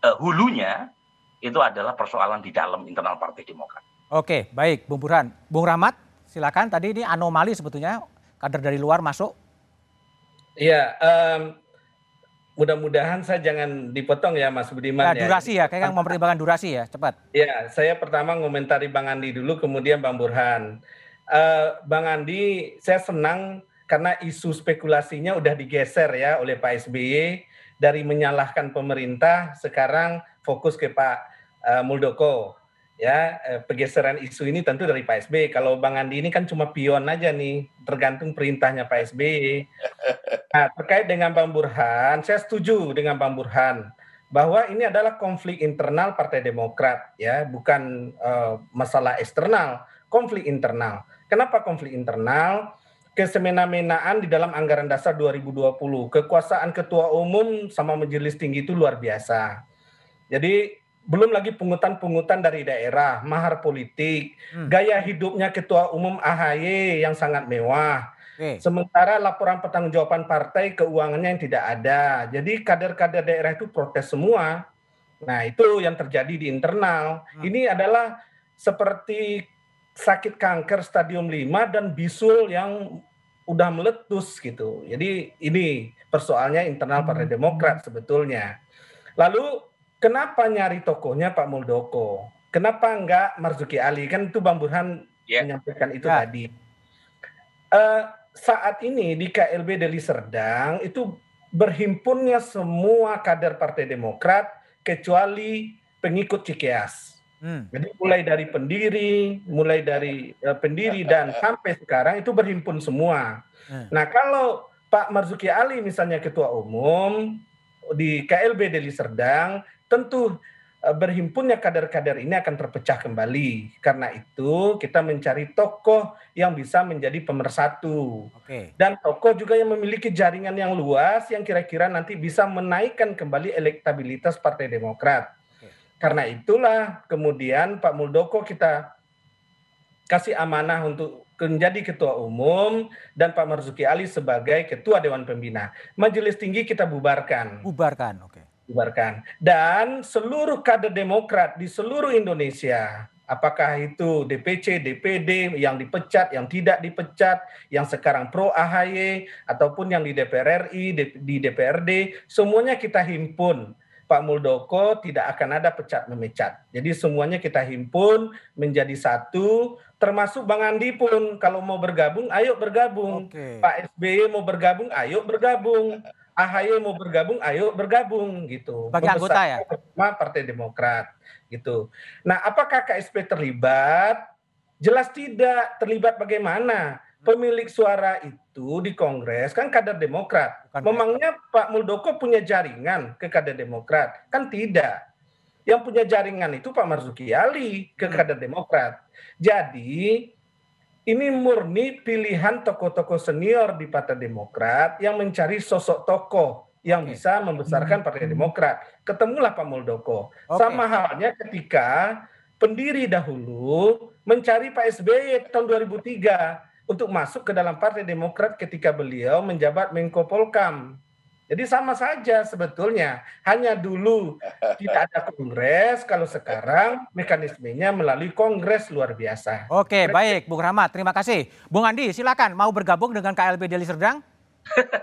eh, hulunya itu adalah persoalan di dalam internal Partai Demokrat. oke, baik, Bung Burhan, Bung Rahmat, silakan. Tadi ini anomali sebetulnya kader dari luar masuk. Iya, em, mudah-mudahan saya jangan dipotong ya Mas Budiman Nah, durasi ya, kayaknya mempertimbangkan durasi ya, cepat. Ya, saya pertama ngomentari Bang Andi dulu, kemudian Bang Burhan. Eh, Bang Andi, saya senang karena isu spekulasinya udah digeser ya oleh Pak SBY dari menyalahkan pemerintah, sekarang fokus ke Pak eh, Muldoko. Ya, eh, pergeseran isu ini tentu dari Pak SBY. Kalau Bang Andi ini kan cuma pion aja nih, tergantung perintahnya Pak SBY. Nah, terkait dengan Bang Burhan, saya setuju dengan Bang Burhan bahwa ini adalah konflik internal Partai Demokrat ya, bukan eh, masalah eksternal, konflik internal. Kenapa konflik internal? Kesemena-menaan di dalam anggaran dasar 2020, kekuasaan ketua umum sama majelis tinggi itu luar biasa. Jadi belum lagi pungutan-pungutan dari daerah, mahar politik, Hmm. gaya hidupnya ketua umum AHY yang sangat mewah. Oke, Sementara laporan pertanggungjawaban partai keuangannya yang tidak ada. Jadi kader-kader daerah itu protes semua. Nah, itu yang terjadi di internal. Hmm. Ini adalah seperti sakit kanker stadium 5 dan bisul yang udah meletus gitu. Jadi ini persoalnya internal Partai Demokrat sebetulnya. Lalu kenapa nyari tokohnya Pak Muldoko? Kenapa enggak Marzuki Ali? Kan itu Bang Burhan Ya. menyampaikan itu Ya. tadi. Eh, saat ini di KLB Deli Serdang itu berhimpunnya semua kader Partai Demokrat kecuali pengikut Cikeas. Hmm. Jadi mulai dari pendiri, mulai dari eh, pendiri dan sampai sekarang itu berhimpun semua. Hmm. Nah kalau Pak Marzuki Ali misalnya ketua umum di KLB Deli Serdang, tentu eh, berhimpunnya kader-kader ini akan terpecah kembali. Karena itu kita mencari tokoh yang bisa menjadi pemersatu oke, dan tokoh juga yang memiliki jaringan yang luas yang kira-kira nanti bisa menaikkan kembali elektabilitas Partai Demokrat. Karena itulah kemudian Pak Muldoko kita kasih amanah untuk menjadi ketua umum dan Pak Marzuki Ali sebagai ketua dewan pembina. Majelis tinggi kita bubarkan. Bubarkan, oke. Bubarkan. Dan seluruh kader Demokrat di seluruh Indonesia apakah itu DPC, DPD yang dipecat, yang tidak dipecat, yang sekarang pro AHY ataupun yang di DPR RI, di DPRD, semuanya kita himpun. Pak Muldoko tidak akan ada pecat memecat. Jadi semuanya kita himpun menjadi satu, termasuk Bang Andi pun kalau mau bergabung, ayo bergabung. Oke. Pak SBY mau bergabung, ayo bergabung. AHY mau bergabung, ayo bergabung gitu. Bagi anggota ya? Partai Demokrat gitu. Nah, apakah KSP terlibat? Jelas tidak. Terlibat bagaimana? Pemilik suara itu di Kongres kan kader Demokrat. Bukan Memangnya Pak Muldoko punya jaringan ke kader Demokrat? Kan tidak. Yang punya jaringan itu Pak Marzuki Ali ke Hmm. kader Demokrat. Jadi ini murni pilihan tokoh-tokoh senior di Partai Demokrat yang mencari sosok tokoh yang Oke. bisa membesarkan Partai Demokrat. Ketemulah Pak Muldoko. Oke. Sama halnya ketika pendiri dahulu mencari Pak SBY tahun 2003 untuk masuk ke dalam Partai Demokrat ketika beliau menjabat Menko Polkam. Jadi sama saja sebetulnya. Hanya dulu tidak ada kongres, kalau sekarang mekanismenya melalui kongres luar biasa. Oke, baik, Bung Rahmat, terima kasih. Bung Andi, silakan mau bergabung dengan KLB Deli Serdang?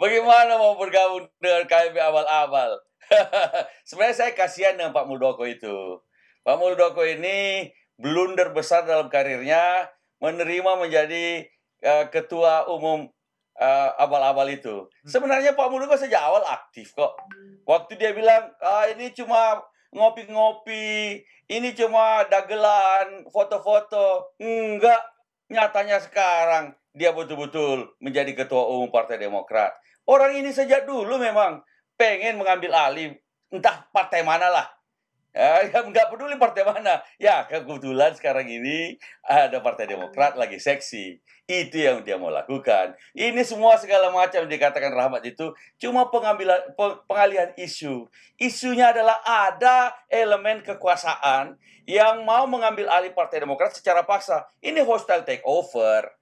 Bagaimana mau bergabung dengan KLB awal-awal? Sebenarnya saya kasihan dengan Pak Muldoko itu. Pak Muldoko ini blunder besar dalam karirnya menerima menjadi eh, ketua umum eh, awal-awal itu. Sebenarnya Pak Muldoko sejak awal aktif kok. Waktu dia bilang, ah, ini cuma ngopi-ngopi, ini cuma dagelan, foto-foto. Enggak, nyatanya sekarang dia betul-betul menjadi ketua umum Partai Demokrat. Orang ini sejak dulu memang pengen mengambil alih entah partai mana lah. Ya, ya nggak peduli partai mana. Ya kebetulan sekarang ini ada Partai Demokrat lagi seksi. Itu yang dia mau lakukan. Ini semua segala macam yang dikatakan Rahmat itu cuma pengambilan pe- pengalihan isu. Isunya adalah ada elemen kekuasaan yang mau mengambil alih Partai Demokrat secara paksa. Ini hostile takeover.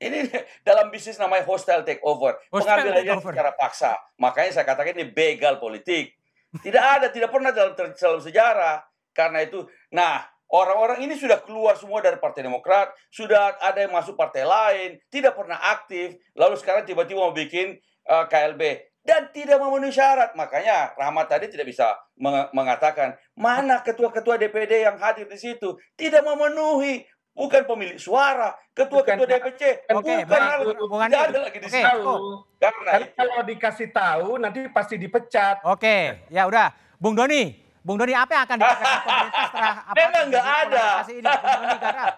Ini dalam bisnis namanya hostile takeover. Hostile Pengambilannya takeover. secara paksa. Makanya saya katakan ini begal politik. Tidak ada, tidak pernah dalam, dalam sejarah. Karena itu, nah orang-orang ini sudah keluar semua dari Partai Demokrat, sudah ada yang masuk partai lain, tidak pernah aktif, lalu sekarang tiba-tiba mau bikin uh, KLB dan tidak memenuhi syarat. Makanya Rahmat tadi tidak bisa meng- mengatakan mana ketua-ketua DPD yang hadir di situ tidak memenuhi bukan pemilik suara, ketua-ketua Bukan. DPC, Oke, bukan baik, harus Bung tidak ada lagi di situ. Tahu. Karena kalau dikasih tahu nanti pasti dipecat. Oke, ya udah. Bung Doni, Bung Doni apa yang akan dikatakan pemerintah setelah apa Memang nggak ada. ini? Bung Doni.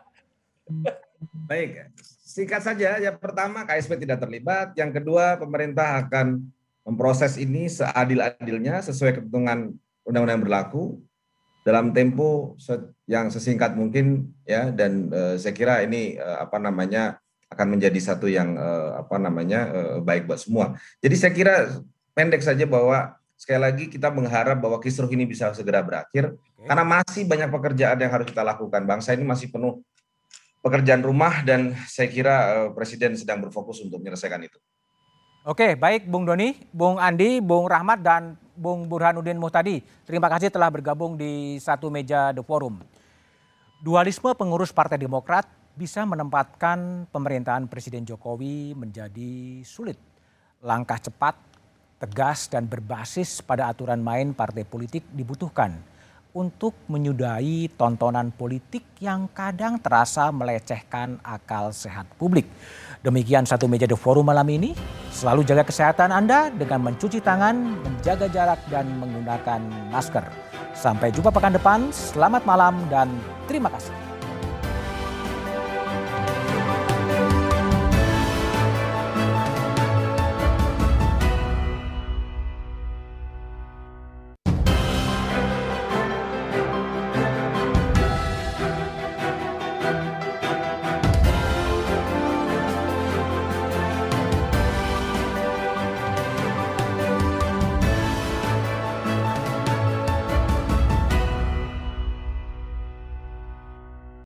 Baik, singkat saja. Yang pertama KSP tidak terlibat. Yang kedua pemerintah akan memproses ini seadil-adilnya sesuai ketentuan undang-undang yang berlaku dalam tempo yang sesingkat mungkin ya dan eh, saya kira ini eh, apa namanya akan menjadi satu yang eh, apa namanya eh, baik buat semua. Jadi saya kira pendek saja bahwa sekali lagi kita mengharap bahwa kisruh ini bisa segera berakhir karena masih banyak pekerjaan yang harus kita lakukan. Bangsa ini masih penuh pekerjaan rumah dan saya kira eh, presiden sedang berfokus untuk menyelesaikan itu. Oke, baik Bung Doni, Bung Andi, Bung Rahmat, dan Bung Burhanuddin Muhtadi. Terima kasih telah bergabung di satu meja The Forum. Dualisme pengurus Partai Demokrat bisa menempatkan pemerintahan Presiden Jokowi menjadi sulit. Langkah cepat, tegas, dan berbasis pada aturan main partai politik dibutuhkan untuk menyudahi tontonan politik yang kadang terasa melecehkan akal sehat publik. Demikian satu meja The Forum malam ini. Selalu jaga kesehatan Anda dengan mencuci tangan, menjaga jarak, dan menggunakan masker. Sampai jumpa pekan depan. Selamat malam dan terima kasih.